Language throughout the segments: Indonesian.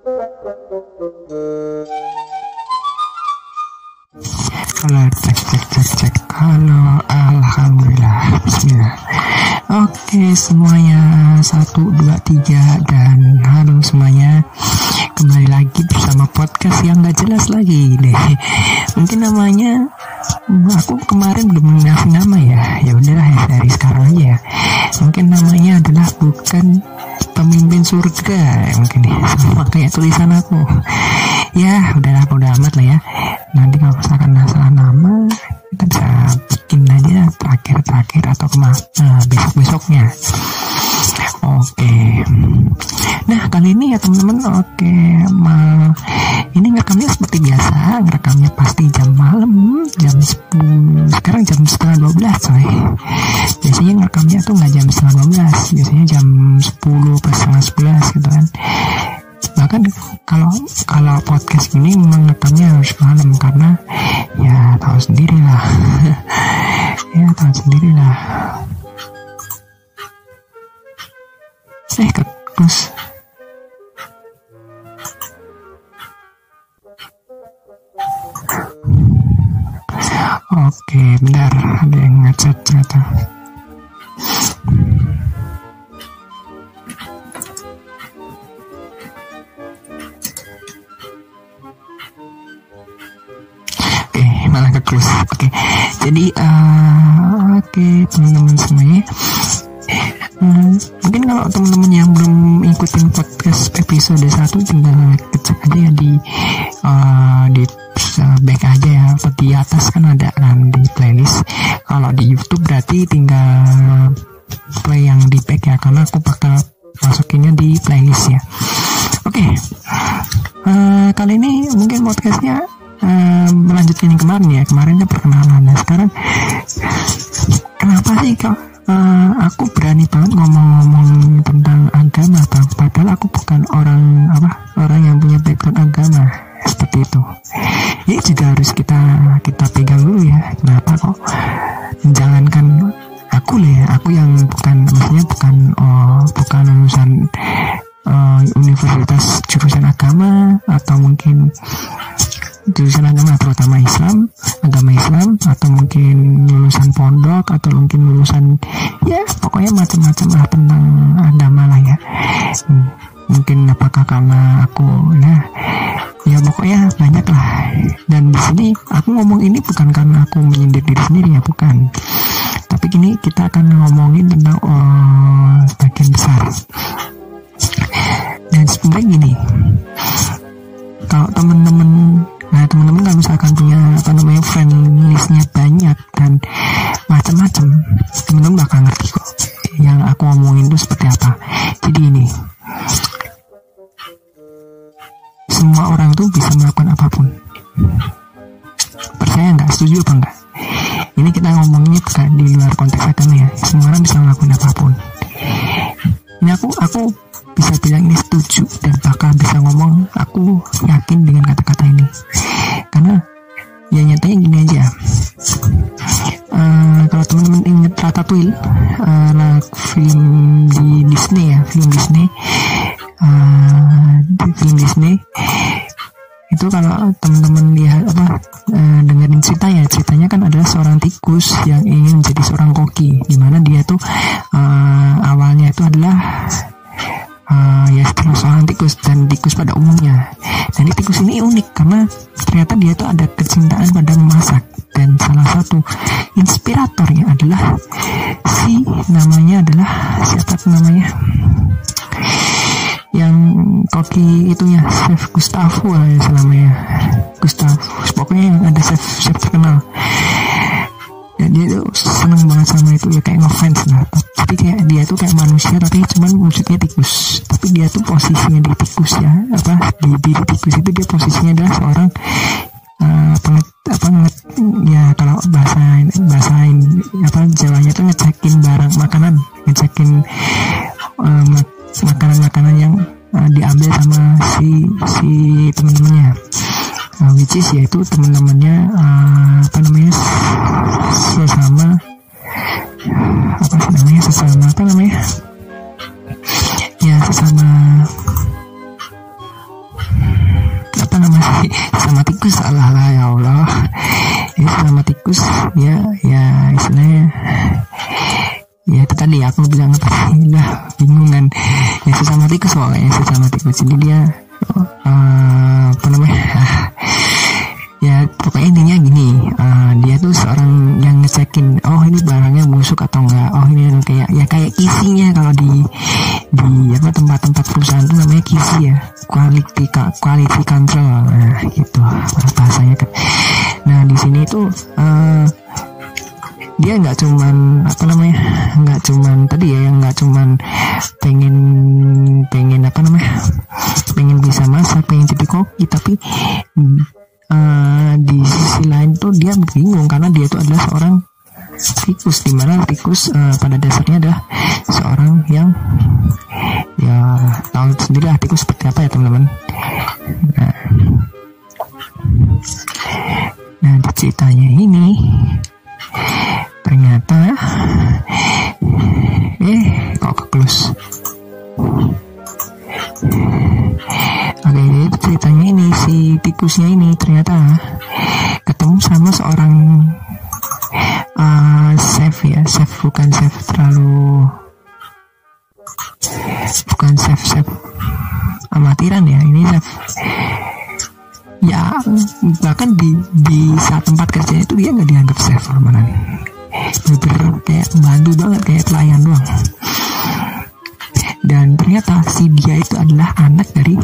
Halo, cek cek cek cek. Halo, alhamdulillah. Bismillah. Oke semuanya satu dua tiga dan halo semuanya kembali lagi bersama podcast yang gak jelas lagi deh. Mungkin namanya aku kemarin belum ngasih nama surga mungkin ya. Sama kayak tulisan aku. Ya udahlah udah amat lah ya. Nanti kalau misalkan salah nama kita bisa bikin aja terakhir-terakhir atau ke mana nah, besok-besoknya malah ke close. Oke, jadi uh, oke okay, teman-teman semuanya. Hmm, mungkin kalau teman-teman yang belum ikutin podcast episode 1 tinggal cek aja ya di uh, di uh, back aja ya atau di atas kan ada kan di playlist kalau di YouTube berarti tinggal play yang di back ya karena aku bakal masukinnya di playlist ya oke okay. uh, kali ini mungkin podcastnya uh, melanjutkan yang kemarin ya kemarinnya perkenalan. Nah sekarang kenapa sih kok uh, aku berani banget ngomong-ngomong tentang agama atau padahal aku bukan orang apa orang yang punya background agama seperti itu. Ya juga harus kita kita pegang dulu ya. Kenapa kok jangankan aku lah ya aku yang bukan maksudnya bukan oh, bukan lulusan uh, universitas jurusan agama atau mungkin jurusan agama terutama Islam agama Islam atau mungkin lulusan pondok atau mungkin lulusan ya pokoknya macam-macam lah tentang agama lah ya. Hmm, mungkin apakah karena aku ya ya pokoknya banyak lah. Dan di sini aku ngomong ini bukan karena aku menyindir diri sendiri ya bukan. Tapi kini kita akan ngomongin tentang oh, bagian besar. Dan sebenarnya gini kalau temen-temen nah teman-teman kalau misalkan punya apa namanya friend listnya banyak dan macam-macam teman-teman bakal ngerti kok yang aku ngomongin itu seperti apa. Jadi ini uh, diambil sama si si teman-temannya uh, which is yaitu teman-temannya uh, apa namanya sesama apa sih namanya sesama apa namanya? Ya sesama nama sih sama tikus Allah lah ya Allah. Ini sama tikus ya ya istilahnya ya itu tadi aku bilang udah bingung kan? Ya sesama tikus pokoknya sesama tikus. Jadi dia uh, apa namanya? Ya pokoknya intinya gini uh, dia tuh seorang yang ngecekin oh ini barangnya busuk atau enggak? Oh ini kayak ya kayak isinya kalau di di apa tempat-tempat perusahaan tuh namanya kisi ya. Quality quality control. Nah gitu. Bahasanya kan. Nah di sini tuh uh, dia nggak cuman apa namanya nggak cuman tadi ya yang nggak cuman pengen pengen apa namanya pengen bisa masak pengen jadi koki tapi uh, di sisi lain tuh dia bingung karena dia itu adalah seorang tikus di mana tikus uh, pada dasarnya adalah seorang yang ya tahu sendiri lah tikus seperti apa ya teman-teman. Nah, nah ceritanya ini ternyata eh kok ke close Oke, jadi ceritanya ini si tikusnya ini ternyata ketemu sama seorang uh, chef ya, chef bukan chef terlalu bukan chef chef amatiran ya, ini chef ya bahkan di di saat tempat kerja itu dia nggak dianggap chef mana. Bener kayak bantu banget kayak pelayan doang. Dan ternyata si dia itu adalah anak dari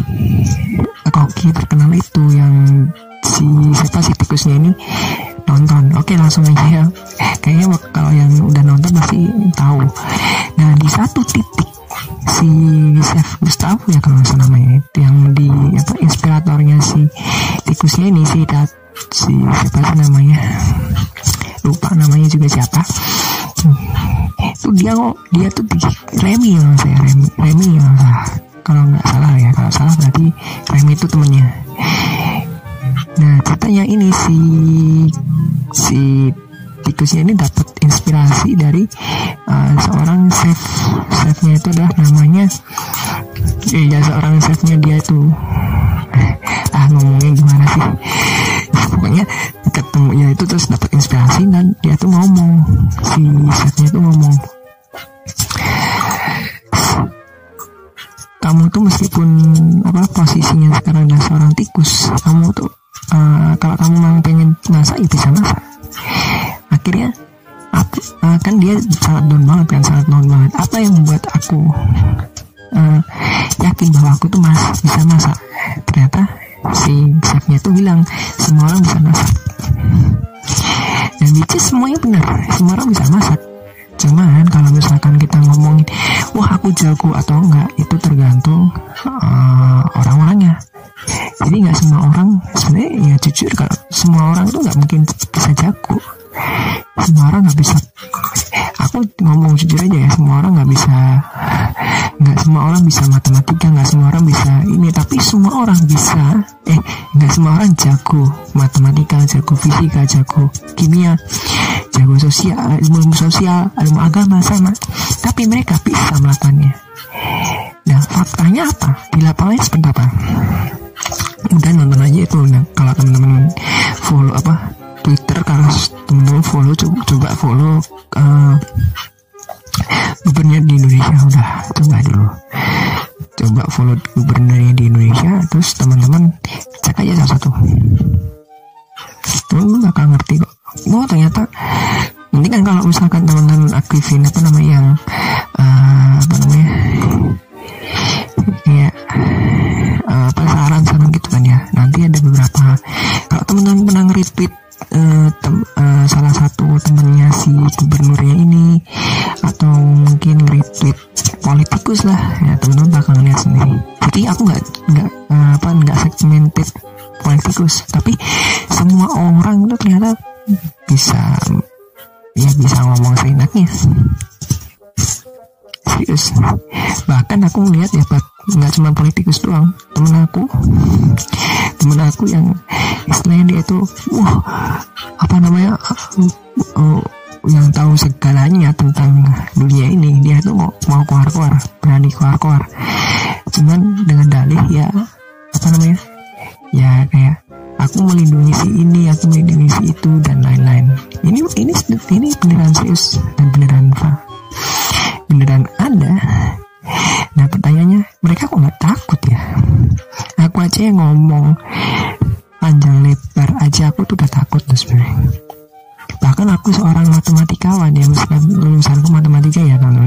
koki terkenal itu yang si siapa si tikusnya ini nonton. Oke langsung aja ya. Kayaknya kalau yang udah nonton pasti tahu. Nah di satu titik si Chef Gustavo ya kalau salah namanya yang di apa inspiratornya si tikusnya ini si dat si siapa sih namanya? Lupa namanya juga siapa. Itu dia kok dia tuh di Remy ya saya Remy Remy ya kalau nggak salah. Ya kalau salah berarti Remy itu temennya. Nah ceritanya ini si si tikusnya ini dapat inspirasi dari uh, seorang chef. Chefnya itu adalah namanya ya seorang chefnya dia itu ah ngomongnya gimana sih? Pokoknya ketemu ya itu terus dapat inspirasi dan dia tuh ngomong. Si chefnya tuh ngomong kamu tuh meskipun apa posisinya sekarang adalah seorang tikus kamu tuh uh, kalau kamu mau pengen masak ya bisa masak. Akhirnya aku, uh, kan dia sangat down banget kan sangat down banget apa yang membuat aku uh, yakin bahwa aku tuh mas bisa masak? Ternyata si chefnya tuh bilang semua orang bisa masak. Dan which semuanya benar semua orang bisa masak. Cuman kalau misalkan kita ngomongin wah aku jago atau enggak itu tergantung uh, orang-orangnya. Jadi nggak semua orang sebenarnya ya jujur kalau semua orang tuh nggak mungkin bisa jago semua orang nggak bisa aku ngomong jujur aja ya semua orang nggak bisa nggak semua orang bisa matematika nggak semua orang bisa ini tapi semua orang bisa. Eh nggak semua orang jago matematika jago fisika jago kimia jago sosial ilmu, sosial ilmu agama sama. Tapi mereka bisa melakukannya. Nah faktanya apa? Di lapangan seperti apa? Udah nonton aja itu nah, kalau teman-teman follow apa Twitter kalau teman-teman follow coba, coba follow uh, gubernur di Indonesia. Udah coba dulu. Coba follow gubernurnya di Indonesia terus teman-teman cek aja salah satu. Teman-teman bakal ngerti kok. Oh ternyata ini kan kalau misalkan teman-teman aktifin apa namanya yang uh, apa namanya ya uh, apa saran-saran gitu kan ya. Nanti ada beberapa kalau teman-teman pernah nge-retweet uh, salah satu temannya si gubernurnya ini atau mungkin retweet politikus lah. Ya teman-teman bakal lihat sendiri. Jadi aku nggak nggak uh, apa nggak segmented politikus. Tapi semua orang itu ternyata bisa ya bisa ngomong seenaknya. Serius. Bahkan aku melihat ya nggak cuma politikus doang temen aku temen aku yang istilahnya dia itu wah apa namanya uh, yang tahu segalanya tentang dunia ini. Dia tuh mau mau keluar keluar berani keluar keluar cuman dengan dalih ya apa namanya ya kayak aku melindungi si ini aku melindungi si itu dan lain-lain. Ini ini ini beneran serius dan beneran beneran ada nah pertanyaannya mereka kok nggak takut ya? Aku aja yang ngomong panjang lebar aja aku tuh udah takut tuh sebenarnya. Bahkan aku seorang matematikawan ya meskipun lulusanku matematika ya kalau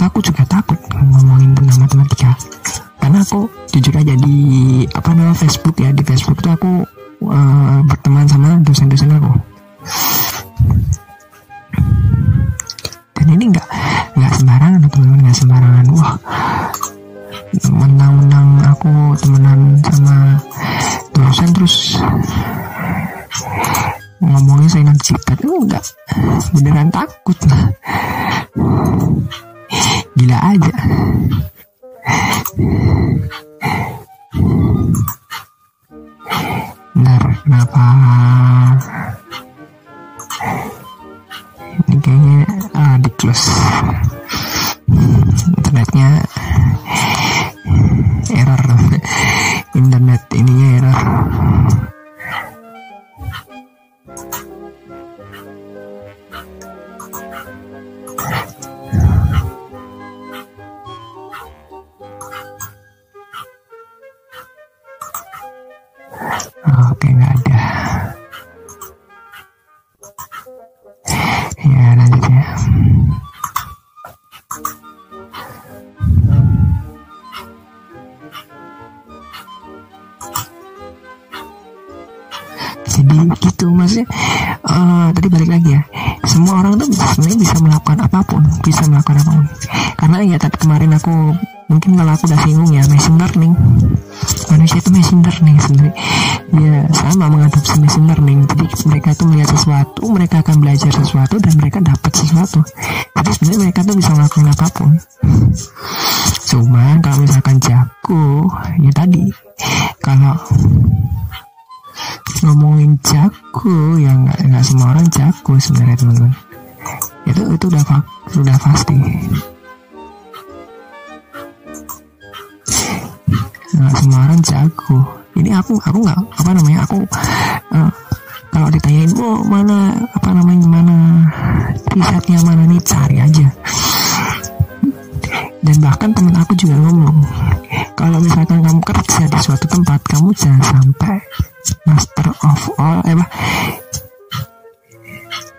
aku juga takut ngomongin tentang matematika. Karena aku jujur aja di apa namanya Facebook ya di Facebook tuh aku uh, berteman sama dosen-dosen aku dan ini nggak nggak sembarangan teman-teman nggak sembarangan. Wah. Menang-menang aku temenan sama dosen terus ngomongnya saya nanti citat enggak beneran takut. Lah gila aja. Bentar, kenapa ah, di risetnya mana nih cari aja. Dan bahkan temen aku juga ngomong kalau misalkan kamu kerja di suatu tempat kamu jangan sampai master of all eh apa?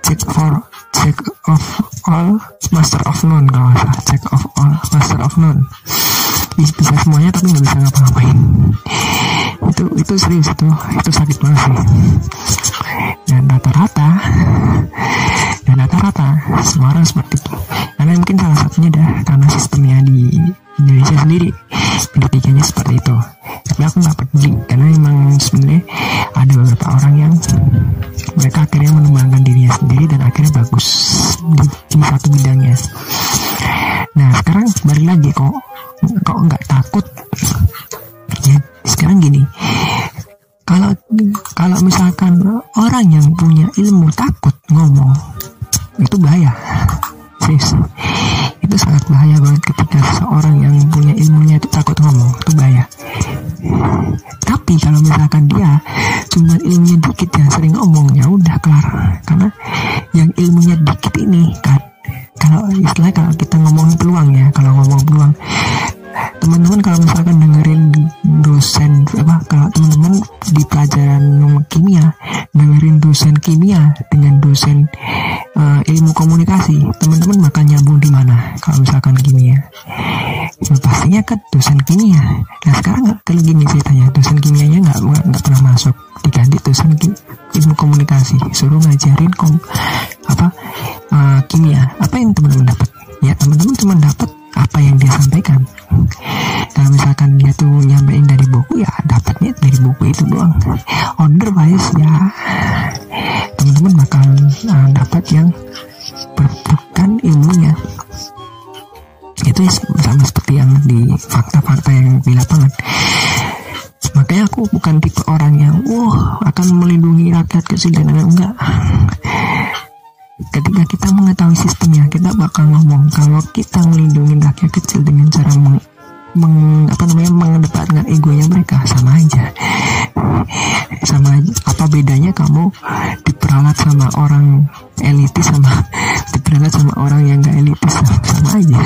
Check for check of all master of none kalau salah. Check of all master of none. Bisa semuanya tapi nggak bisa ngapa-ngapain itu itu serius itu itu sakit banget sih. Dan rata-rata dan rata-rata semua orang seperti itu. Karena mungkin salah satunya dah karena sistemnya di Indonesia sendiri pendidikannya seperti itu. Tapi aku nggak peduli karena memang sebenarnya ada beberapa orang yang mereka akhirnya mengembangkan dirinya sendiri dan akhirnya bagus di, di satu bidangnya. Nah sekarang balik lagi kok kok nggak takut sekarang gini kalau kalau misalkan orang yang punya ilmu takut ngomong itu bahaya. Serius. Itu sangat bahaya banget ketika seorang yang punya ilmunya itu takut ngomong itu bahaya. Tapi kalau misalkan dia cuma ilmunya dikit yang sering ngomong ya udah kelar. Karena yang ilmunya dikit ini kan kalau istilah kalau kita ngomong peluang ya kalau ngomong peluang teman-teman kalau misalkan dengerin dosen apa kalau teman-teman di pelajaran kimia dengerin dosen kimia dengan dosen uh, ilmu komunikasi teman-teman bakal nyambung di mana kalau misalkan kimia? Ya, pastinya ke dosen kimia. Nah sekarang kalau gini ceritanya. Dosen kimianya nggak nggak pernah masuk. Diganti dosen ilmu komunikasi. Suruh ngajarin kom apa uh, kimia. Apa yang teman-teman dapat? Ya teman-teman cuma dapat apa yang dia sampaikan kalau misalkan dia tuh nyampein dari buku ya dapatnya dari buku itu doang. Otherwise ya. Teman-teman bakal uh, dapat yang bukan ilmunya. Itu sama seperti yang di fakta-fakta yang di lapangan. Makanya aku bukan tipe orang yang wah akan melindungi rakyat kecil dan enggak ketika kita mengetahui sistemnya kita bakal ngomong kalau kita melindungi rakyat kecil dengan cara meng, meng apa namanya mengedepankan egonya mereka. Sama aja. Sama aja. Apa bedanya kamu diperalat sama orang elitis sama diperalat sama orang yang gak elitis? Sama, sama aja.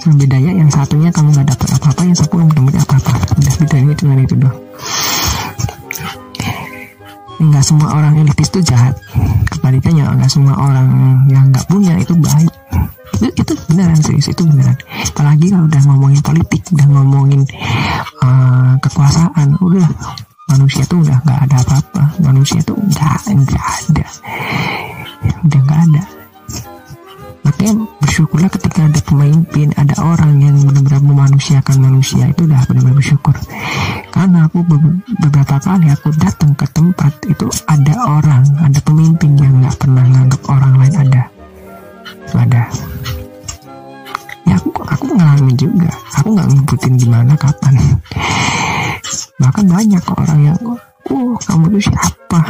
Cuma bedanya yang satunya kamu nggak dapat apa-apa yang satu kamu dapat apa-apa. Udah bedanya cuma itu doang nggak semua orang elitis itu jahat. Kebalikannya nggak semua orang yang nggak punya itu baik. Itu itu beneran serius itu beneran. Apalagi kalau udah ngomongin politik udah ngomongin uh, kekuasaan udah. Manusia tuh udah nggak ada apa-apa. Manusia tuh nggak nggak ada. Udah nggak ada makanya bersyukurlah ketika ada pemimpin ada orang yang benar-benar memanusiakan manusia itu udah benar-benar bersyukur. Karena aku beberapa kali aku datang ke tempat itu ada orang ada pemimpin yang nggak pernah nganggap orang lain ada. Itu ada. Ya aku aku ngalamin juga. Aku nggak ngebutin gimana kapan. Bahkan banyak orang yang oh kamu tuh siapa?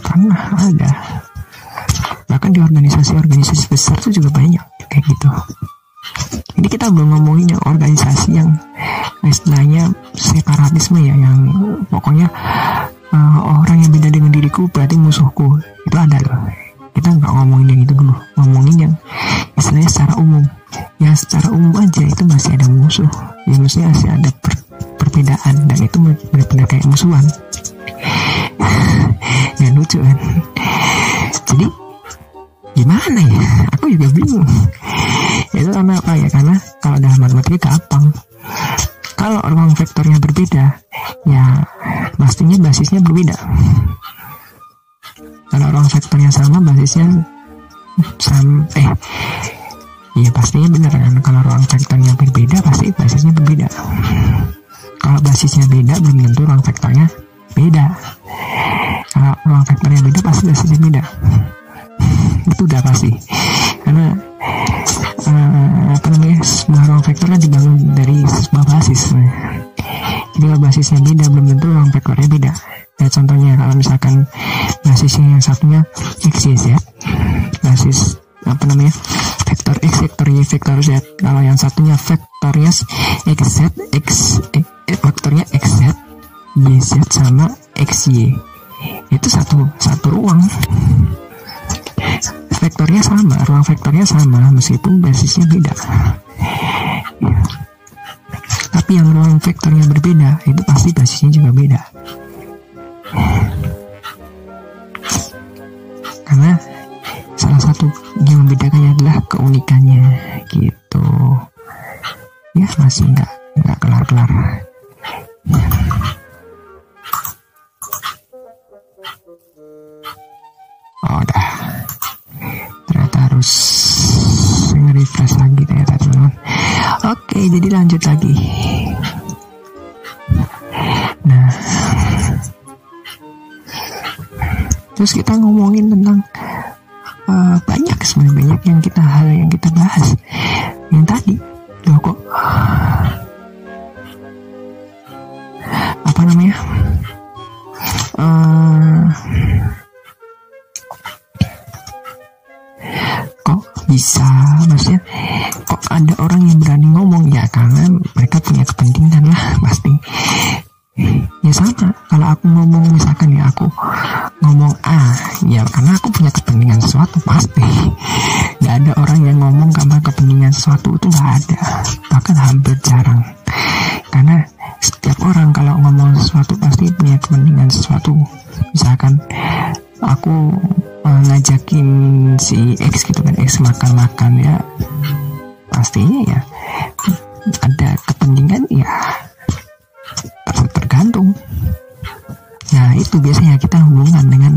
Pernah ada bahkan di organisasi-organisasi besar tuh juga banyak kayak gitu. Ini kita belum ngomongin yang organisasi yang istilahnya separatisme ya yang pokoknya uh, orang yang beda dengan diriku berarti musuhku. Itu ada loh. Kita nggak ngomongin yang itu dulu. Ngomongin yang istilahnya secara umum. Ya secara umum aja itu masih ada musuh. Ya maksudnya masih ada per, perbedaan. Dan itu benar-benar kayak musuhan. Ya lucu kan. Jadi gimana ya? Aku juga bingung. Itu karena apa ya? Karena kalau dalam matematika gampang. Kalau ruang vektornya berbeda ya pastinya basisnya berbeda. Kalau ruang vektornya sama basisnya sama eh ya pastinya benar kan? Kalau ruang vektornya berbeda pasti basisnya berbeda. Kalau basisnya beda belum tentu ruang vektornya beda. Kalau ruang vektornya beda pasti basisnya beda itu udah pasti. Karena uh, apa namanya sebuah ruang vektor kan dibangun dari sebuah basis. Jadi kalau basisnya beda belum tentu ruang vektornya beda. Ya contohnya kalau misalkan basisnya yang satunya x y z basis apa namanya vektor x vektor y vektor z. Kalau yang satunya vektornya x z x eh, vektornya x z y z sama x y. Itu satu satu ruang vektornya sama, ruang vektornya sama meskipun basisnya beda. Tapi yang ruang vektornya berbeda itu pasti basisnya juga beda. Karena salah satu yang membedakannya adalah keunikannya gitu. Ya masih nggak nggak kelar-kelar. Oh, udah harus nge-refresh lagi ternyata teman-teman. Oke jadi lanjut lagi. Nah. Terus kita ngomongin tentang uh, banyak sebenarnya banyak yang kita hal yang kita bahas. Yang tadi loh kok apa namanya uh, kok bisa? Maksudnya kok ada orang yang berani ngomong? Ya karena mereka punya kepentingan lah pasti. Ya sama. Kalau aku ngomong misalkan ya aku ngomong A ya karena aku punya kepentingan sesuatu pasti. Nggak ada orang yang ngomong karena kepentingan sesuatu itu nggak ada. Bahkan hampir jarang. Karena setiap orang kalau ngomong sesuatu pasti punya kepentingan sesuatu. Misalkan aku ngajakin si X gitu kan X makan-makan ya. Pastinya ya ada kepentingan ya tergantung. Nah itu biasanya kita hubungan dengan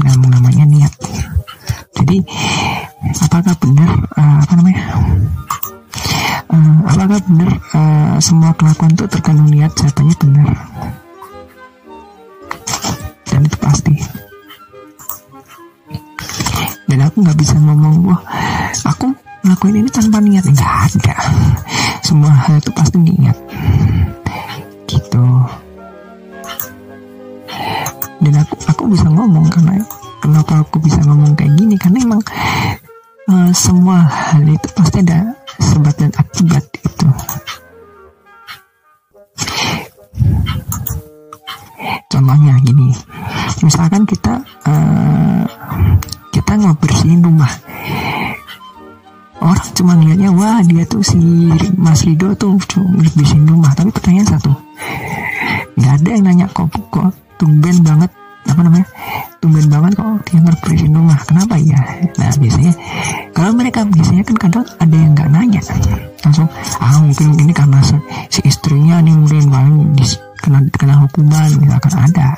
kena kena hukuman misalkan ada.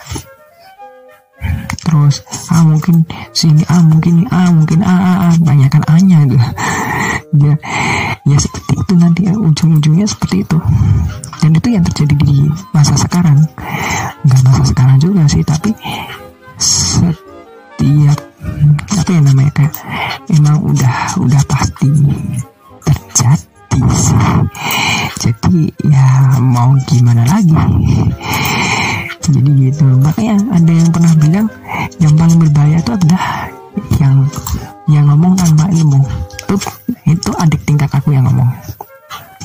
Terus ah mungkin sini ah mungkin ah mungkin ah ah, ah banyakkan anya gitu. Ya ya seperti itu nanti ya, ujung-ujungnya seperti itu. Dan itu yang terjadi di masa sekarang. Nggak masa sekarang juga sih tapi setiap apa yang namanya kayak emang udah udah pasti terjadi sih jadi ya mau gimana lagi? Jadi gitu. Makanya ada yang pernah bilang yang paling berbahaya itu adalah yang yang ngomong tanpa ilmu. Itu itu adik tingkat aku yang ngomong.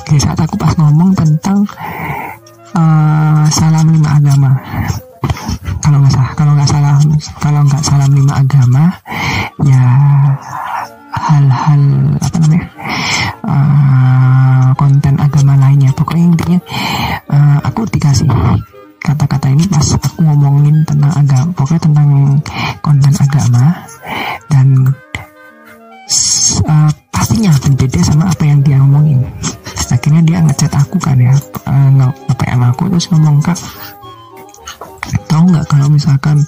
Di saat aku pas ngomong tentang uh, salam lima agama. Kalau nggak salah kalau nggak salah kalau nggak salam lima agama ya hal-hal apa namanya uh, konten agama lainnya. Pokoknya intinya uh, aku dikasih kata-kata ini pas aku ngomongin tentang agama pokoknya tentang konten agama dan uh, pastinya berbeda sama apa yang dia ngomongin. Akhirnya dia ngechat aku kan ya uh, nge-PM aku terus ngomong kak tahu nggak kalau misalkan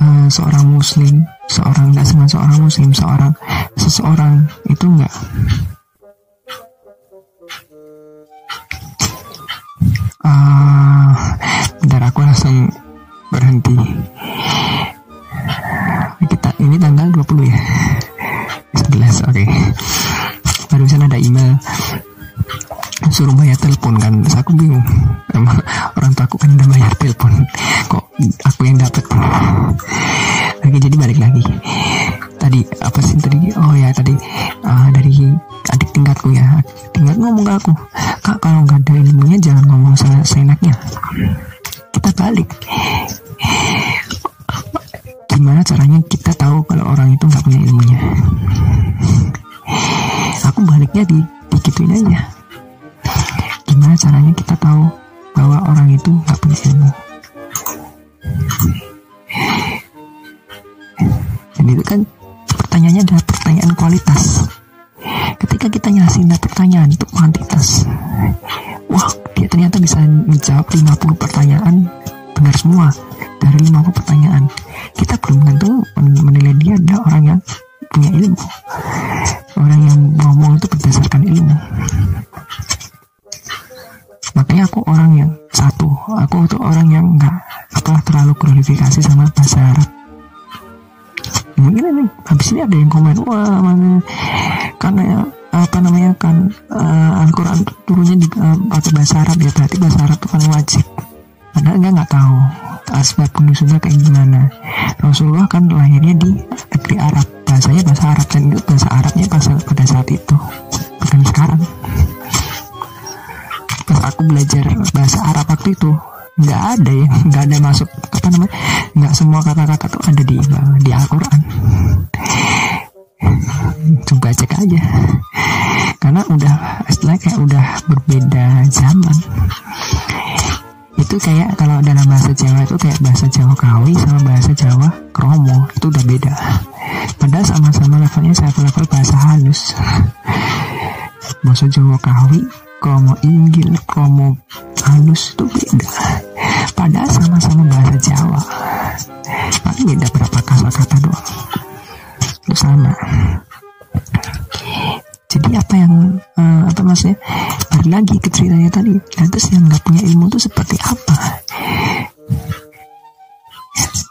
uh, seorang muslim seorang nggak cuma seorang muslim seorang seseorang itu nggak? Uh, bentar aku langsung berhenti. Kita ini tanggal 20 ya? 11 oke. Okay. barusan ada email suruh bayar telepon kan terus aku bingung emang orang tua aku kan udah bayar telepon. Kok aku yang dapat oke jadi balik lagi. Tadi apa sih tadi? Oh ya tadi uh, dari adik tingkatku ya. Tingkat ngomong ke aku kak kalau nggak ada ilmunya jangan ngomong seenaknya. Kita balik. Gimana caranya kita tahu kalau orang itu nggak punya ilmunya? Aku baliknya di digituin aja. Gimana caranya kita tahu bahwa orang itu nggak punya ilmu. Dan itu kan pertanyaannya adalah pertanyaan kualitas. Ketika kita ngasih pertanyaan itu kuantitas. Wah dia ternyata bisa menjawab 50 pertanyaan benar semua dari 50 pertanyaan. Kita belum tentu menilai dia adalah orang yang punya ilmu. Orang yang ngomong itu berdasarkan ilmu makanya aku orang yang satu. Aku itu orang yang nggak apa terlalu glorifikasi sama bahasa Arab mungkin ini habis ini ada yang komen wah mana karena apa namanya kan uh, Al-Quran turunnya di uh, pakai bahasa Arab ya berarti bahasa Arab itu kan wajib. Karena enggak nggak tahu asbab penulisnya kayak gimana. Rasulullah kan lahirnya di negeri Arab. Bahasanya bahasa Arab dan itu bahasa Arabnya pas pada saat itu. Bukan sekarang aku belajar bahasa Arab waktu itu nggak ada ya nggak ada masuk apa namanya nggak semua kata-kata tuh ada di di Al-Quran. Coba cek aja. Karena udah istilah kayak udah berbeda zaman. Itu kayak kalau dalam bahasa Jawa itu kayak bahasa Jawa Kawi sama bahasa Jawa Kromo itu udah beda. Padahal sama-sama levelnya saya level bahasa halus. Bahasa Jawa Kawi Kromo Inggil Kromo halus itu beda. Padahal sama-sama bahasa Jawa. Paling beda berapa kata-kata doang. Itu sama. Jadi apa yang uh, apa maksudnya? Balik lagi ke ceritanya tadi. Lantas yang nggak punya ilmu itu seperti apa?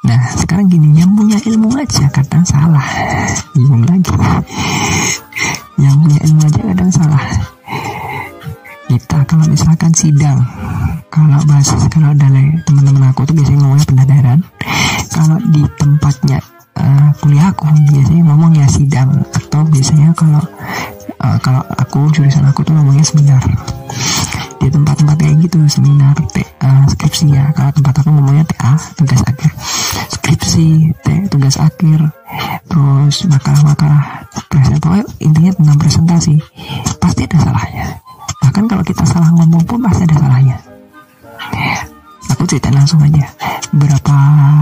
Nah sekarang gini yang punya ilmu aja kadang salah. Bingung lagi. Yang punya ilmu aja kadang salah kita. Kalau misalkan sidang kalau bahasa kalau dari teman-teman aku tuh biasanya ngomongnya pendadaran. Kalau di tempatnya uh, kuliah aku biasanya ngomong ya sidang. Atau biasanya kalau uh, kalau aku jurusan aku tuh ngomongnya seminar. Di tempat-tempat kayak gitu seminar uh, skripsi ya. Kalau tempat aku ngomongnya TA tugas akhir. Skripsi presentasi tugas akhir. Terus makalah-makalah pokoknya intinya tentang presentasi. Pasti ada salahnya bahkan kalau kita salah ngomong pun pasti ada salahnya. Aku cerita langsung aja. Berapa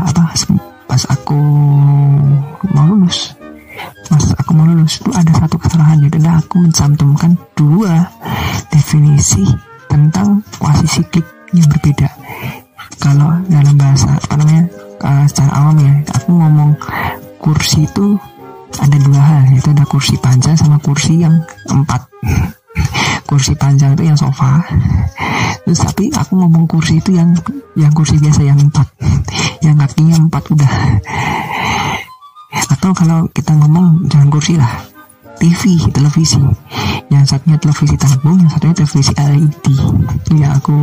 apa pas aku televisi tabung yang satunya televisi LED yang aku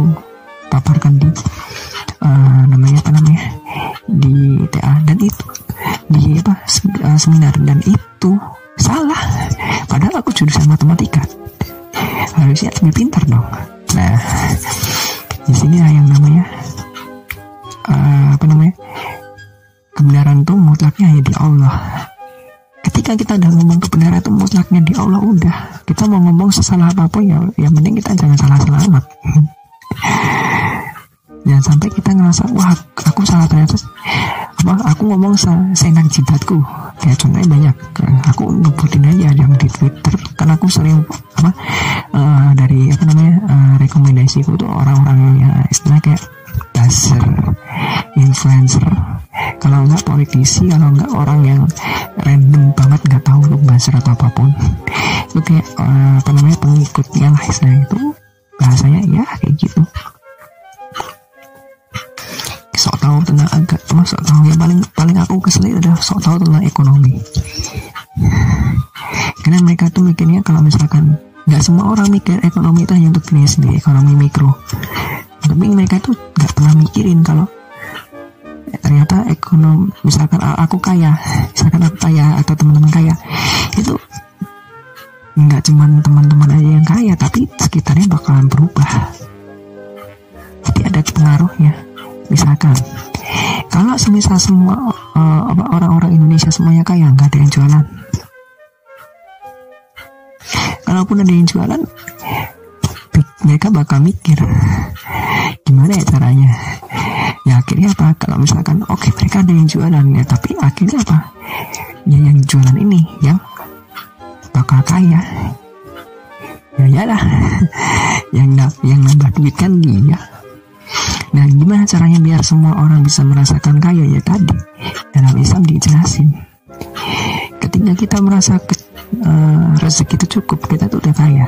kalau enggak politisi kalau enggak orang yang random banget nggak tahu lu buzzer atau apa pun. Itu kayak uh, apa namanya pengikutnya lah istilah itu bahasanya ya kayak gitu. Sok tahu tentang agak sok tahu yang paling paling aku kesulitan adalah sok tahu tentang ekonomi. Karena mereka tuh mikirnya kalau misalkan nggak semua orang mikir ekonomi itu hanya untuk diri sendiri ekonomi mikro. Tapi mereka tuh nggak pernah mikirin kalau ternyata ekonomi misalkan aku kaya misalkan aku kaya atau teman-teman kaya itu nggak cuma teman-teman aja yang kaya tapi sekitarnya bakalan berubah. Jadi ada pengaruhnya misalkan. Kalau semisal semua uh, orang-orang Indonesia semuanya kaya nggak ada yang jualan. Kalaupun ada yang jualan mereka bakal mikir gimana ya caranya? Ya akhirnya apa? Kalau misalkan oke okay, mereka ada yang jualan ya tapi akhirnya apa? Ya yang jualan ini yang bakal kaya. Ya iyalah yang yang nambah duit kan dia. Nah, gimana caranya biar semua orang bisa merasakan kaya? Ya tadi. Dalam Islam dijelasin. Ketika kita merasa ke, uh, rezeki itu cukup, kita tuh udah kaya.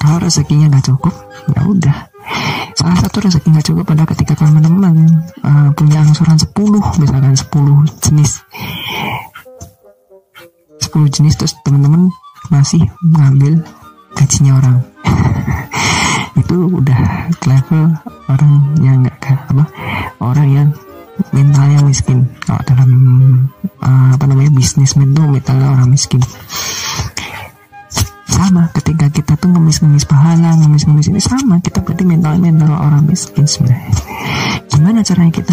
Kalau rezekinya nggak cukup, ya udah. Salah satu rezeki nggak cukup pada ketika teman-teman uh, punya angsuran 10, misalkan 10 jenis. 10 jenis terus teman-teman masih mengambil gajinya orang itu udah level orang yang nggak apa orang yang mentalnya miskin kalau dalam uh, apa namanya bisnis itu mentalnya orang miskin ngemis-ngemis pahala ngemis-ngemis ini sama. Kita berarti mental mental orang miskin sebenarnya. Gimana caranya kita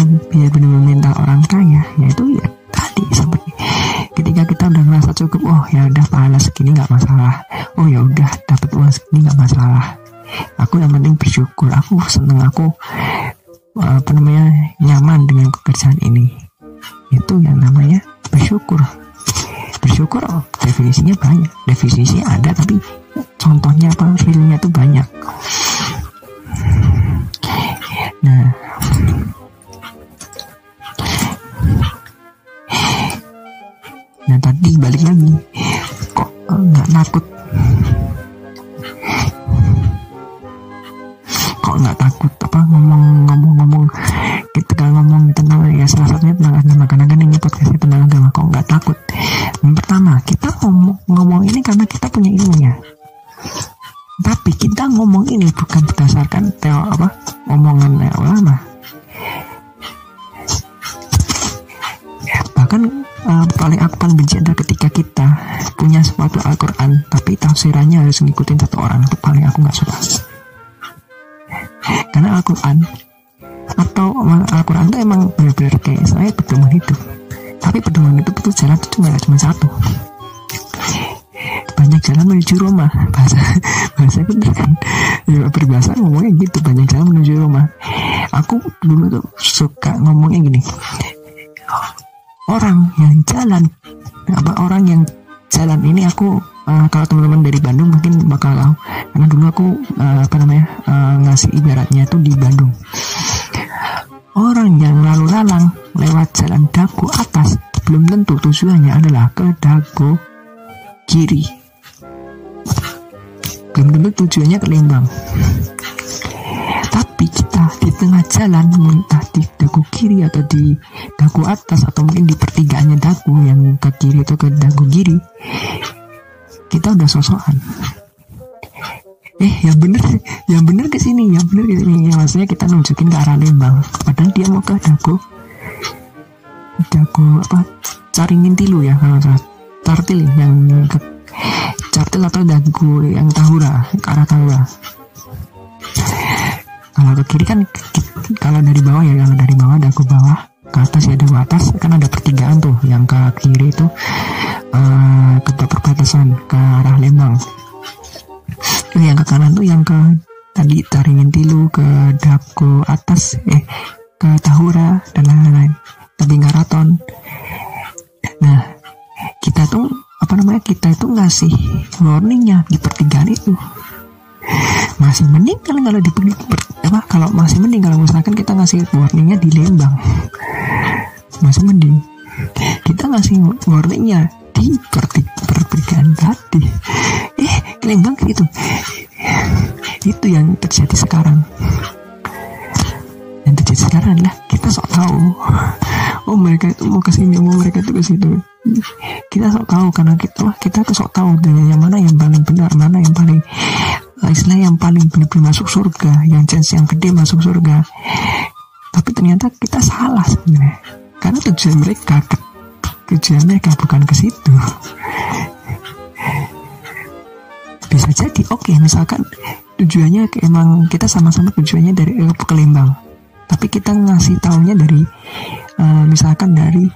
nggak suka. Karena Al-Quran atau Al-Quran itu emang benar-benar kayak saya pedoman hidup. Tapi pedoman itu betul jalan itu cuma cuma satu. Banyak jalan menuju Roma. Bahasa bahasa bener kan ya berbahasa ngomongnya gitu. Banyak jalan menuju Roma. Aku dulu tuh suka ngomongnya gini. Orang yang jalan apa orang yang jalan ini aku uh, kalau teman-teman dari Bandung mungkin bakal tahu. Karena dulu aku uh, apa namanya uh, ngasih ibaratnya tuh di Bandung. Orang yang lalu lalang lewat jalan dagu atas belum tentu tujuannya adalah ke dagu kiri. Belum tentu tujuannya ke Lembang. Tapi kita di tengah jalan entah di dagu kiri atau di dagu atas atau mungkin di pertigaannya dagu yang ke kiri atau ke dagu kiri kita udah sosokan. Eh yang bener yang bener ke sini yang bener ke sini. Ya maksudnya kita nunjukin ke arah Lembang. Padahal dia mau ke dagu dagu apa? Cari ngintilu ya kalau salah. Tartil yang ke cartil atau dagu yang tahura ke arah tahura. Kalau ke kiri kan kalau dari bawah ya kalau dari bawah ke bawah ke atas ya ke atas kan ada pertigaan tuh yang ke kiri itu uh, ke perbatasan ke arah Lembang. Yang ke kanan tuh yang ke tadi Taringin Tilu ke Dago atas eh ke Tahura dan lain-lain. Tapi Ngaraton nah kita tuh apa namanya kita itu ngasih warningnya di pertigaan itu masih mending kalau kalau di apa kalau masih mending kalau misalkan kita ngasih warningnya di Lembang. Masih mending. Kita ngasih warningnya di pertigaan tadi. Eh Lembang itu itu yang terjadi sekarang. Yang terjadi sekarang adalah kita sok tahu. Oh mereka itu mau ke sini oh mereka itu ke situ. Kita sok tahu karena kita kita tuh sok tahu yang mana yang paling benar mana yang paling istilah yang paling benar-benar masuk surga yang chance yang gede masuk surga. Tapi ternyata kita salah sebenarnya. Karena tujuan mereka tujuan mereka bukan ke situ. Bisa jadi oke okay, misalkan tujuannya emang kita sama-sama tujuannya dari uh, ke Lembang tapi kita ngasih taunya dari uh, misalkan dari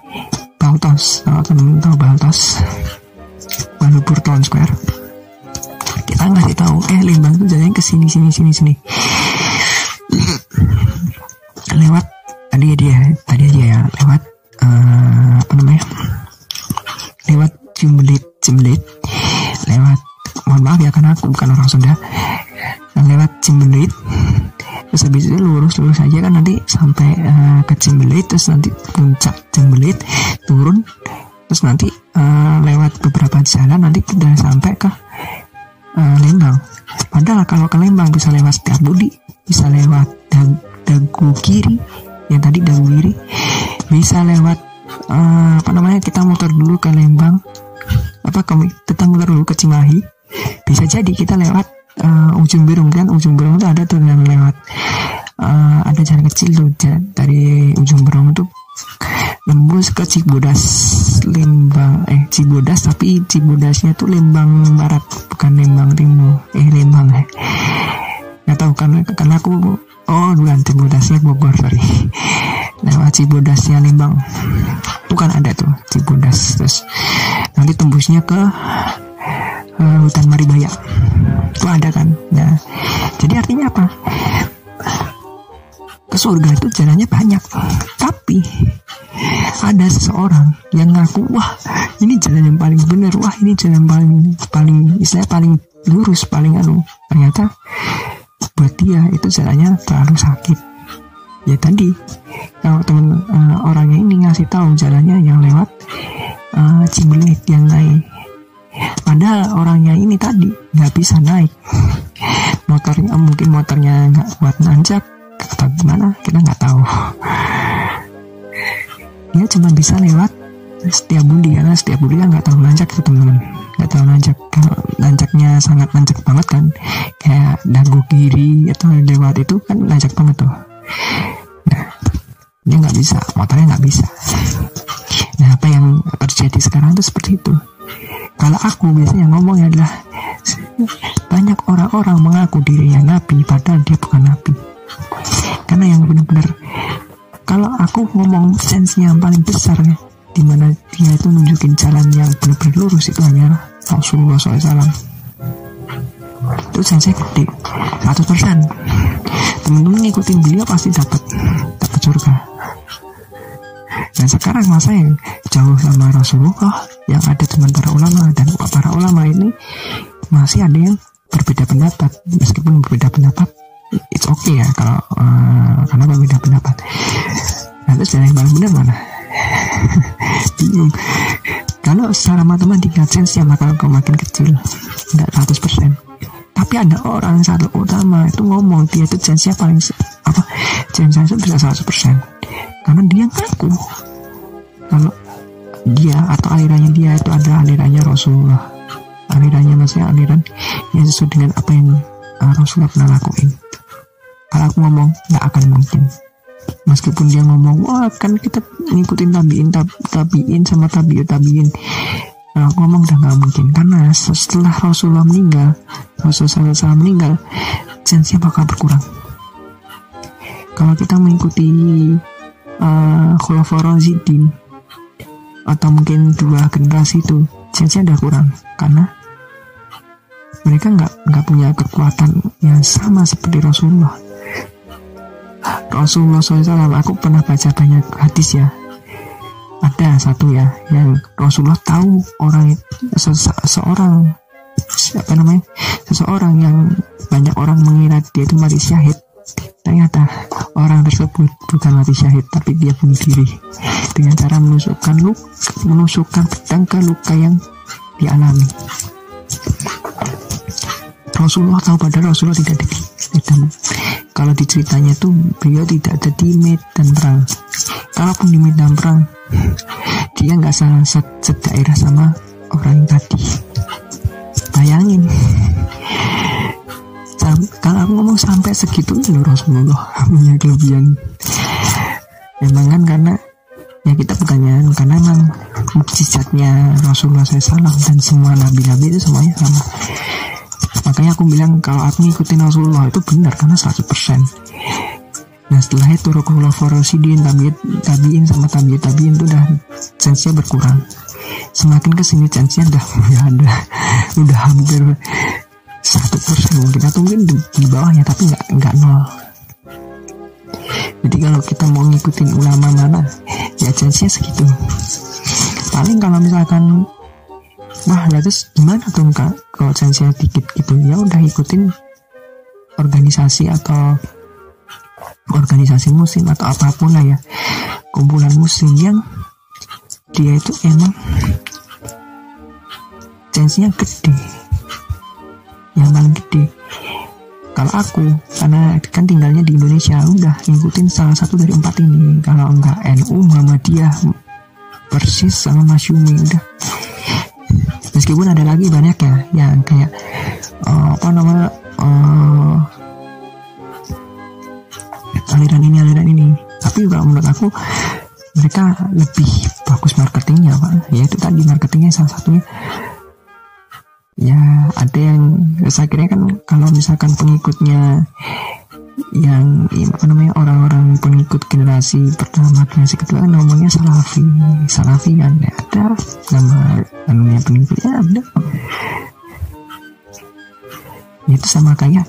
Baltos kalau teman tahu Baltos Balubur Town Square kita ngasih tahu eh Lembang itu jalannya ke sini sini sini sini. Lewat tadi dia tadi aja ya lewat uh, apa namanya? Lewat Jumbelit Jumbelit lewat mohon maaf ya karena aku bukan orang Sunda. Lewat Jumbelit terus habis itu lurus lurus aja kan nanti sampai uh, ke Cimbelit terus nanti puncak Cimbelit turun. Terus nanti uh, lewat beberapa jalan nanti udah sampai ke uh, Lembang. Padahal kalau ke Lembang bisa lewat Budi bisa lewat dag Dagu Kiri yang tadi Dagu Kiri. Bisa lewat uh, apa namanya kita motor dulu ke Lembang. Apa kami tetap motor dulu ke Cimahi. Bisa jadi kita lewat uh, ujung Berung kan? Ujung Berung itu ada tuh yang lewat. Uh, ada jalan kecil tuh dari ujung Berung itu lembus ke Cibodas Lembang eh Cibodas tapi Cibodasnya tuh Lembang Barat bukan Lembang Timur. Eh Lembang eh. Nggak tahu karena karena aku oh bukan Cibodasnya Bogor sorry. Lewat Cibodasnya Lembang. Bukan ada tuh Cibodas terus nanti tembusnya ke uh, hutan Maribaya. Itu ada kan? Nah jadi artinya apa ke surga itu jalannya banyak. Tapi ada seseorang yang ngaku wah ini jalan yang paling benar. Wah ini jalan paling paling istilah paling lurus paling anu. Ternyata buat dia itu jalannya terlalu sakit. Ya tadi kalau temen uh, orangnya ini ngasih tahu jalannya yang lewat uh, Cibelit yang naik. Padahal orangnya ini tadi nggak bisa naik. Motornya mungkin motornya nggak kuat nanjak atau gimana? Kita nggak tahu. Dia cuma bisa lewat setiap budi karena setiap budi kan nggak tahu nanjak tuh teman-teman. Nggak tahu nanjak. Kalau nanjaknya sangat nanjak banget kan kayak dagu kiri atau lewat itu kan nanjak banget tuh. Nah dia nggak bisa. Motornya nggak bisa. Nah apa yang terjadi sekarang itu seperti itu. Kalau aku biasanya ngomongnya adalah banyak orang-orang mengaku dirinya nabi padahal dia bukan nabi. Mana yang benar-benar kalau aku ngomong sense yang paling besar ya di mana dia itu nunjukin jalan yang benar-benar lurus itu hanya Rasulullah SAW itu sense gede 100% teman-teman ngikutin beliau pasti dapat dapat surga. Dan sekarang masa yang jauh sama Rasulullah yang ada cuma para ulama dan para ulama ini masih ada yang berbeda pendapat. Meskipun berbeda pendapat it's okay ya kalau uh, karena berbeda pendapat nah terus yang paling benar mana? Bingung. Kalau secara matematika sense yang bakal kau makin kecil. Nggak 100% tapi ada orang satu utama itu ngomong dia itu sense paling apa sense itu bisa 100% karena dia ngaku. Kalau dia atau alirannya dia itu adalah alirannya Rasulullah. Alirannya maksudnya aliran yang sesuai dengan apa yang uh, Rasulullah pernah lakuin kalau aku ngomong nggak akan mungkin. Meskipun dia ngomong wah kan kita ngikutin tabiin tab, tabiin sama tabiut tabiin. Nah, aku ngomong udah nggak mungkin. Karena setelah Rasulullah meninggal Rasulullah SAW meninggal sensinya bakal berkurang. Kalau kita mengikuti uh, Khulafaur atau mungkin dua generasi itu sensinya udah kurang. Karena mereka nggak nggak punya kekuatan yang sama seperti Rasulullah Rasulullah SAW aku pernah baca banyak hadis ya. Ada satu ya yang Rasulullah tahu orang se seorang siapa namanya seseorang yang banyak orang mengira dia itu mati syahid. Ternyata orang tersebut bukan mati syahid tapi dia bunuh diri. Dengan cara menusukkan luka menusukkan pedang ke luka yang dialami. Rasulullah tahu padahal Rasulullah tidak di kalau diceritanya tuh beliau tidak ada di medan perang. Kalaupun di medan perang dia nggak salah sedaerah sama orang tadi. Bayangin. Kalau aku ngomong sampai segitu loh Rasulullah punya kelebihan. Emang kan karena ya kita bukannya karena emang mukjizatnya Rasulullah SAW dan semua nabi-nabi itu semuanya sama makanya aku bilang kalau aku ngikutin Rasulullah itu benar karena 100% nah setelah itu Rasulullah Forosidin tabiin, tabiin sama tabiin tabiin itu udah chance berkurang. Semakin ke sini chance-nya udah ya ada udah hampir satu persen. Mungkin atau mungkin di, di bawahnya tapi nggak nggak nol. Jadi kalau kita mau ngikutin ulama mana ya chance-nya segitu. Paling kalau misalkan wah lah terus gimana tuh kak? Kalau chance dikit gitu ya udah ikutin organisasi atau organisasi musim atau apa pun lah ya. Kumpulan musim yang dia itu emang chance-nya gede. Yang paling gede. Kalau aku karena kan tinggalnya di Indonesia udah ngikutin salah satu dari empat ini. Kalau enggak NU Muhammadiyah persis sama Masyumi udah meskipun ada lagi banyak ya yang kayak uh, apa namanya uh, aliran ini aliran ini. Tapi kalau menurut aku mereka lebih bagus marketingnya pak. Ya itu tadi marketingnya salah satunya. Ya ada yang saya kira kan kalau misalkan pengikutnya yang apa namanya orang-orang pengikut generasi pertama generasi kedua kan namanya salafi salafi kan ya ada nama namanya pengikutnya ada. Itu sama kayak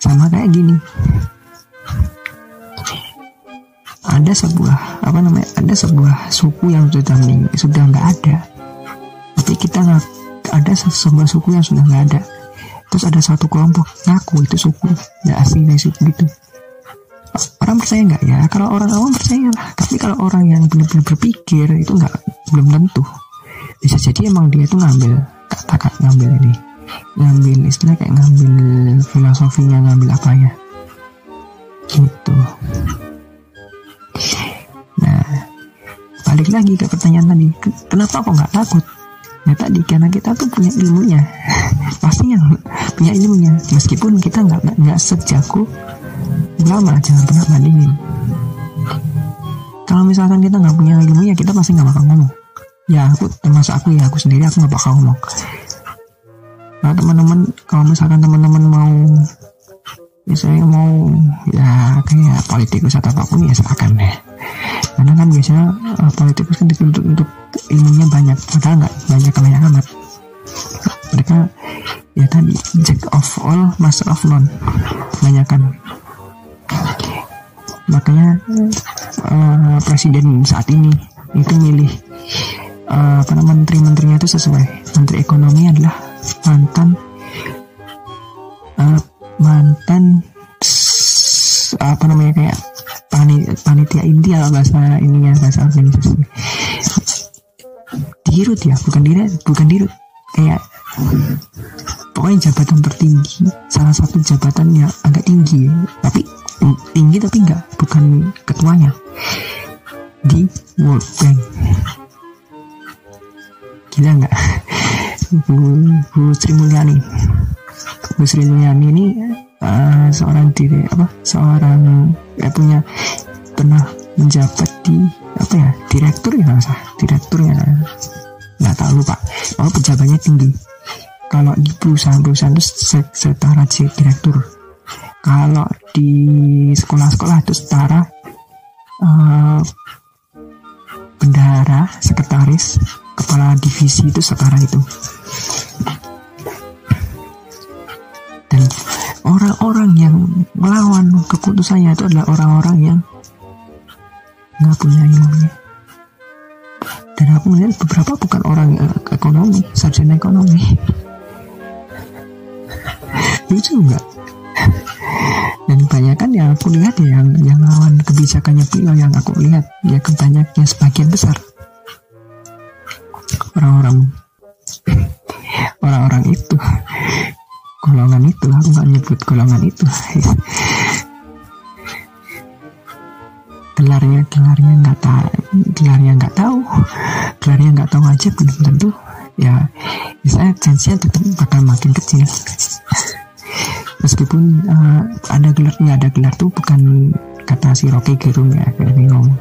sama kayak gini. Ada sebuah apa namanya ada sebuah suku yang sudah sudah nggak ada. Tapi kita nggak ada sebuah suku yang sudah nggak ada terus ada satu kelompok ngaku itu suku ya asli dari suku gitu. Orang percaya nggak? Ya kalau orang awam percaya lah. Tapi kalau orang yang benar-benar berpikir itu nggak belum tentu. Bisa jadi emang dia itu ngambil kata-kata ngambil ini. Ngambil istilah kayak ngambil filosofinya ngambil apa ya gitu. Nah balik lagi ke pertanyaan tadi. Kenapa kok nggak takut? Nah tadi karena kita tuh punya ilmunya, pasti yang punya ilmunya. Meskipun kita nggak nggak sejago ulama, jangan pernah bandingin. Kalau misalkan kita nggak punya ilmunya, kita pasti nggak bakal ngomong. Ya aku termasuk aku ya aku sendiri aku nggak bakal ngomong. Nah teman-teman, kalau misalkan teman-teman mau misalnya mau ya kayak politikus atau apa pun ya silakan deh karena kan biasanya uh, politikus kan dituntut untuk ilmunya banyak padahal nggak banyak banyak amat mereka ya tadi jack of all master of none. Kebanyakan. Makanya uh, presiden saat ini itu milih uh, apa namanya menteri-menterinya itu sesuai. Menteri ekonomi adalah mantan uh, mantan apa namanya kayak panitia inti atau bahasa ininya bahasa organisasi. Dirut ya bukan dirut bukan dirut. Kayak pokoknya jabatan tertinggi salah satu jabatan yang agak tinggi tapi tinggi tapi enggak bukan ketuanya di World Bank. Gila nggak Bu, Bu Sri Mulyani. Bu Sri Mulyani ini uh, seorang diri apa seorang ya punya pernah menjabat di apa ya direktur ya nggak direktur ya nggak tahu lupa oh pejabatnya tinggi kalau di perusahaan-perusahaan itu setara direktur. Kalau di sekolah-sekolah itu setara uh, bendahara sekretaris kepala divisi itu setara itu. Dan orang-orang yang melawan keputusannya itu adalah orang-orang yang nggak punya ilmunya. Dan aku melihat beberapa bukan orang ekonomi sarjana ekonomi lucu nggak dan kebanyakan yang aku lihat ya yang yang lawan kebijakannya beliau yang aku lihat ya kebanyakan sebagian besar. Orang-orang orang-orang itu golongan itu aku nggak nyebut golongan itu. Gelarnya gelarnya nggak tahu gelarnya nggak tahu. Gelarnya nggak tahu aja belum tentu ya saya chance-nya tetap bakal makin kecil. Meskipun uh, ada gelarnya ada gelar tuh bukan kata si Rocky Gerung ya kayak ngomong.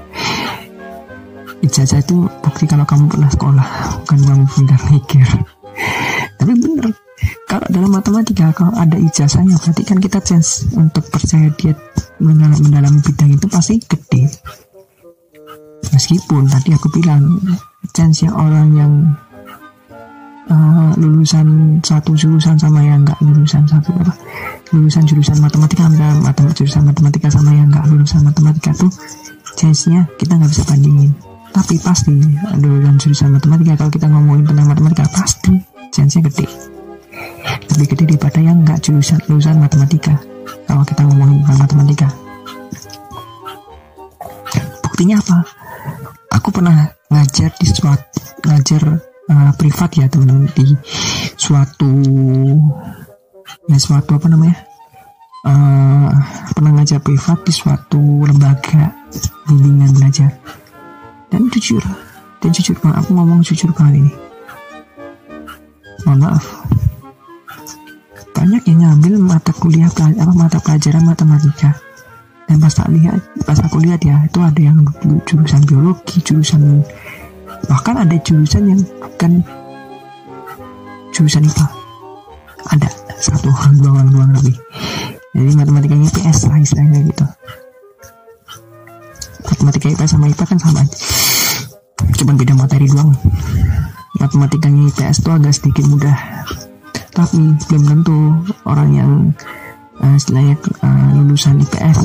Ijazah itu bukti kalau kamu pernah sekolah bukan kamu pintar mikir. Tapi bener kalau dalam matematika kalau ada ijazahnya berarti kan kita chance untuk percaya dia mendalam, mendalami bidang itu pasti gede. Meskipun tadi aku bilang chance yang orang yang uh, lulusan satu jurusan sama yang enggak lulusan satu apa? Lulusan jurusan matematika misalnya matematika jurusan matematika sama yang enggak lulusan matematika tuh chance-nya kita nggak bisa bandingin. Tapi pasti lulusan jurusan matematika kalau kita ngomongin tentang matematika pasti chance-nya gede. Lebih gede daripada yang enggak jurusan lulusan matematika kalau kita ngomongin tentang matematika. Buktinya apa? Aku pernah ngajar di suatu ngajar uh, privat ya teman-teman. Di suatu ya suatu apa namanya? Uh, pernah ngajar privat di suatu lembaga bimbingan belajar. Dan jujur dan jujur bang aku ngomong jujur kali ini. Mohon maaf. Banyak yang ngambil mata kuliah apa mata pelajaran matematika. Dan pas tak lihat pas aku lihat ya itu ada yang jurusan biologi jurusan bahkan ada jurusan yang bukan jurusan IPA ada satu orang dua orang dua lebih. Jadi matematikanya IPS lah istilahnya gitu. Matematika IPS sama IPA kan sama aja. Cuman beda materi doang. Matematikanya IPS tuh agak sedikit mudah. Tapi belum tentu orang yang uh, istilahnya uh, lulusan IPS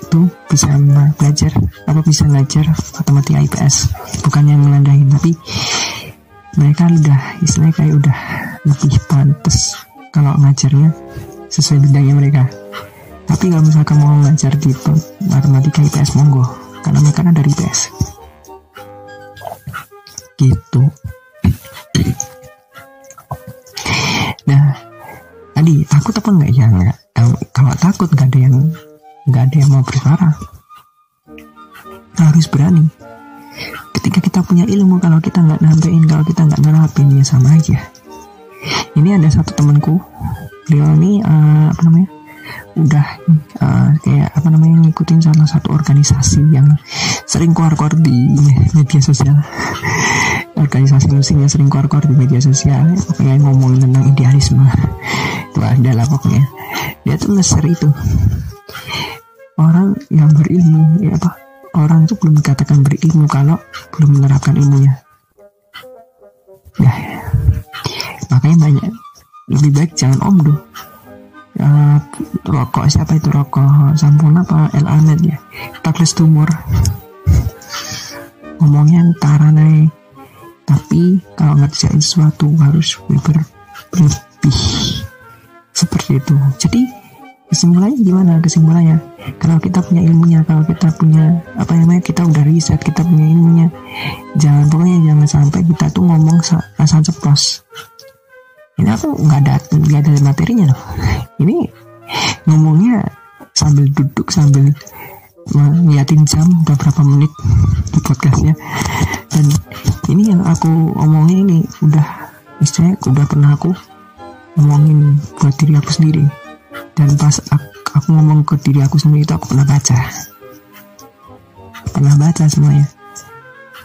itu bisa belajar apa bisa ngajar matematika IPS bukan yang melandahin tapi mereka udah istilahnya kayak udah lebih pantas kalau ngajarnya sesuai bidangnya mereka. Tapi kalau misalkan mau ngajar di matematika IPS monggo karena mereka kan dari IPS gitu. Nah tadi takut apa enggak ya enggak kalau takut nggak ada yang nggak ada yang mau bersuara. Harus berani. Ketika kita punya ilmu kalau kita nggak nambahin kalau kita nggak nerapin ya sama aja. Ini ada satu temanku. Dia ini uh, apa namanya udah uh, kayak apa namanya ngikutin salah satu organisasi yang sering keluar-keluar di media sosial. Organisasi musiknya sering keluar-keluar di media sosial pokoknya ngomongin tentang idealisme. Itu adalah pokoknya. Dia tuh ngeser itu orang yang berilmu ya apa? Orang tuh belum dikatakan berilmu kalau belum menerapkan ilmunya. Ya makanya banyak. Lebih baik jangan omdo. Uh, rokok siapa itu rokok? Sampun apa? El Ahmed ya. Douglas tumor. Ngomongnya antara naik. Tapi kalau ngerjain sesuatu harus ber berlebih seperti itu. Jadi kesimpulannya gimana? Kesimpulannya kalau kita punya ilmunya kalau kita punya apa namanya kita udah riset kita punya ilmunya jangan pokoknya jangan sampai kita tuh ngomong asal ceplos. Ini aku nggak ada nggak ada materinya loh. Ini ngomongnya sambil duduk sambil ngeliatin jam udah berapa menit di podcastnya. Dan ini yang aku omongin ini udah istilahnya udah pernah aku ngomongin buat diri aku sendiri dan pas aku, aku ngomong ke diri aku sendiri itu aku pernah baca. Pernah baca semuanya.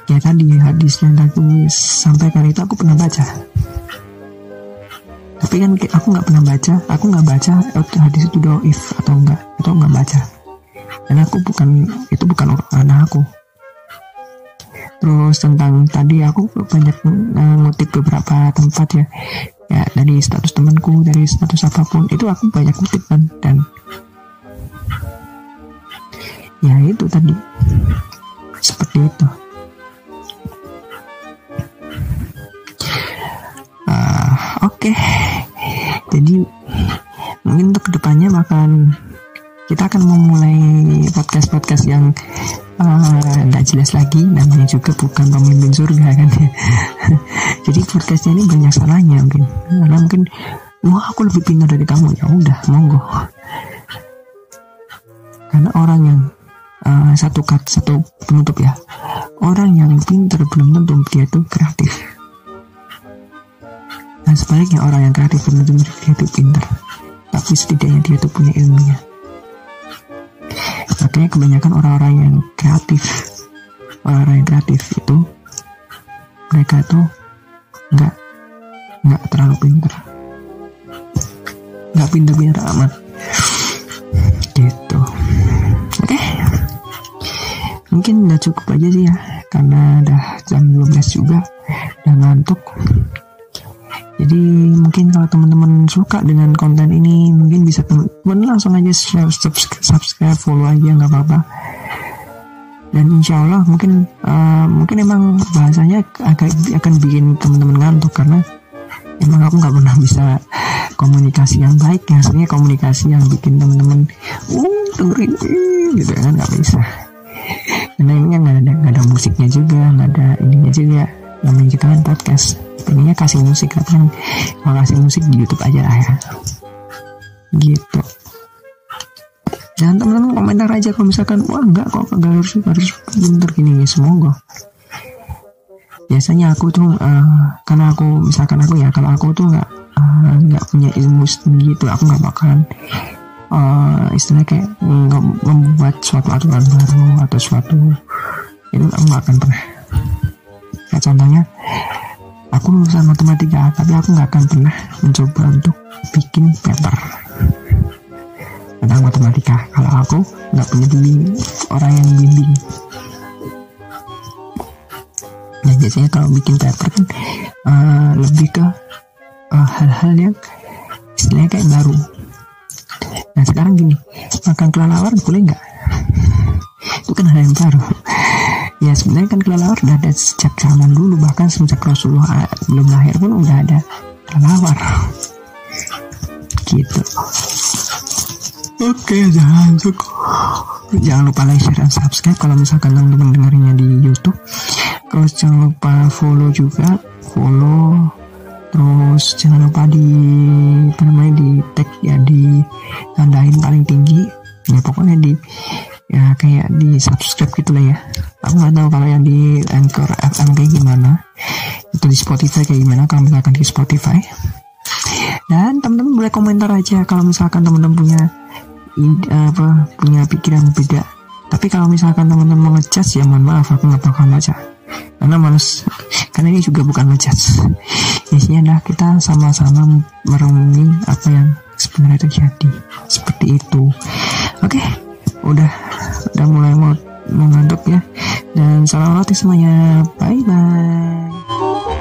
Ya tadi hadis yang aku sampaikan itu aku pernah baca. Tapi kan aku nggak pernah baca aku nggak baca hadis itu doif atau enggak atau nggak baca. Dan aku bukan itu bukan anak aku. Terus tentang tadi aku banyak uh, ngutip beberapa tempat ya ya dari status temanku dari status apa pun itu aku banyak kutip kan dan ya itu tadi seperti itu uh, oke okay. jadi mungkin untuk ke depannya akan kita akan memulai podcast podcast yang nggak uh, jelas lagi namanya juga bukan pemimpin surga kan. Jadi podcastnya ini banyak salahnya mungkin. Karena mungkin wah aku lebih pintar dari kamu. Ya udah monggo. Karena orang yang uh, satu kat satu penutup ya. Orang yang pintar belum tentu dia itu kreatif. Dan sebaliknya orang yang kreatif belum tentu dia itu pintar. Tapi setidaknya dia itu punya ilmunya makanya kebanyakan orang-orang yang kreatif orang-orang yang kreatif itu mereka tuh nggak nggak terlalu pinter nggak pinter-pinter amat. Gitu. Oke. Okay. mungkin udah cukup aja sih ya karena udah jam 12 juga. Udah ngantuk jadi mungkin kalau teman-teman suka dengan konten ini mungkin bisa teman-teman langsung aja share, subscribe, follow aja nggak apa-apa. Dan insya Allah mungkin uh, mungkin emang bahasanya agak akan bikin teman-teman ngantuk karena emang aku nggak pernah bisa komunikasi yang baik ya. Sebenarnya komunikasi yang bikin teman-teman uh dengerin gitu kan nggak bisa. Karena ini kan nggak ada nggak ada musiknya juga nggak ada ininya juga namanya kita kan podcast pengennya kasih musik kan kalau kasih musik di YouTube aja lah ya gitu jangan teman-teman komentar aja kalau misalkan wah enggak kok enggak harus harus pinter gini ya semoga biasanya aku tuh uh, karena aku misalkan aku ya kalau aku tuh nggak uh, nggak punya ilmu setinggi itu aku nggak bakalan uh, istilahnya kayak nggak membuat suatu aturan baru atau suatu itu aku nggak akan pernah kayak contohnya aku lulusan matematika tapi aku nggak akan pernah mencoba untuk bikin paper tentang matematika. Kalau aku nggak punya bimbing orang yang bimbing. Nah biasanya kalau bikin paper kan uh, lebih ke eh, hal-hal uh, yang istilahnya kayak baru. Nah sekarang gini makan kelelawar boleh nggak? Itu kan hal yang baru ya sebenarnya kan kelelawar udah ada sejak zaman dulu. Bahkan sejak Rasulullah belum lahir pun udah ada kelelawar. Gitu. Oke jangan cukup jangan lupa like share dan subscribe kalau misalkan teman-teman dengarnya di YouTube. Terus jangan lupa follow juga. Follow. Terus jangan lupa di apa namanya di tag ya di tandain paling tinggi. Ya pokoknya di ya kayak di subscribe gitu lah ya. Aku nggak tahu kalau yang di Anchor FM kayak gimana. Itu di Spotify kayak gimana kalau misalkan di Spotify. Dan teman-teman boleh komentar aja kalau misalkan teman-teman punya apa punya pikiran beda. Tapi kalau misalkan teman-teman ngecas ya mohon maaf aku nggak bakal baca karena males. Karena ini juga bukan ngecas. Isinya adalah kita sama-sama merenungi apa yang sebenarnya terjadi. Seperti itu. Oke udah udah mulai mau mengantuk ya dan salam roti semuanya. Bye bye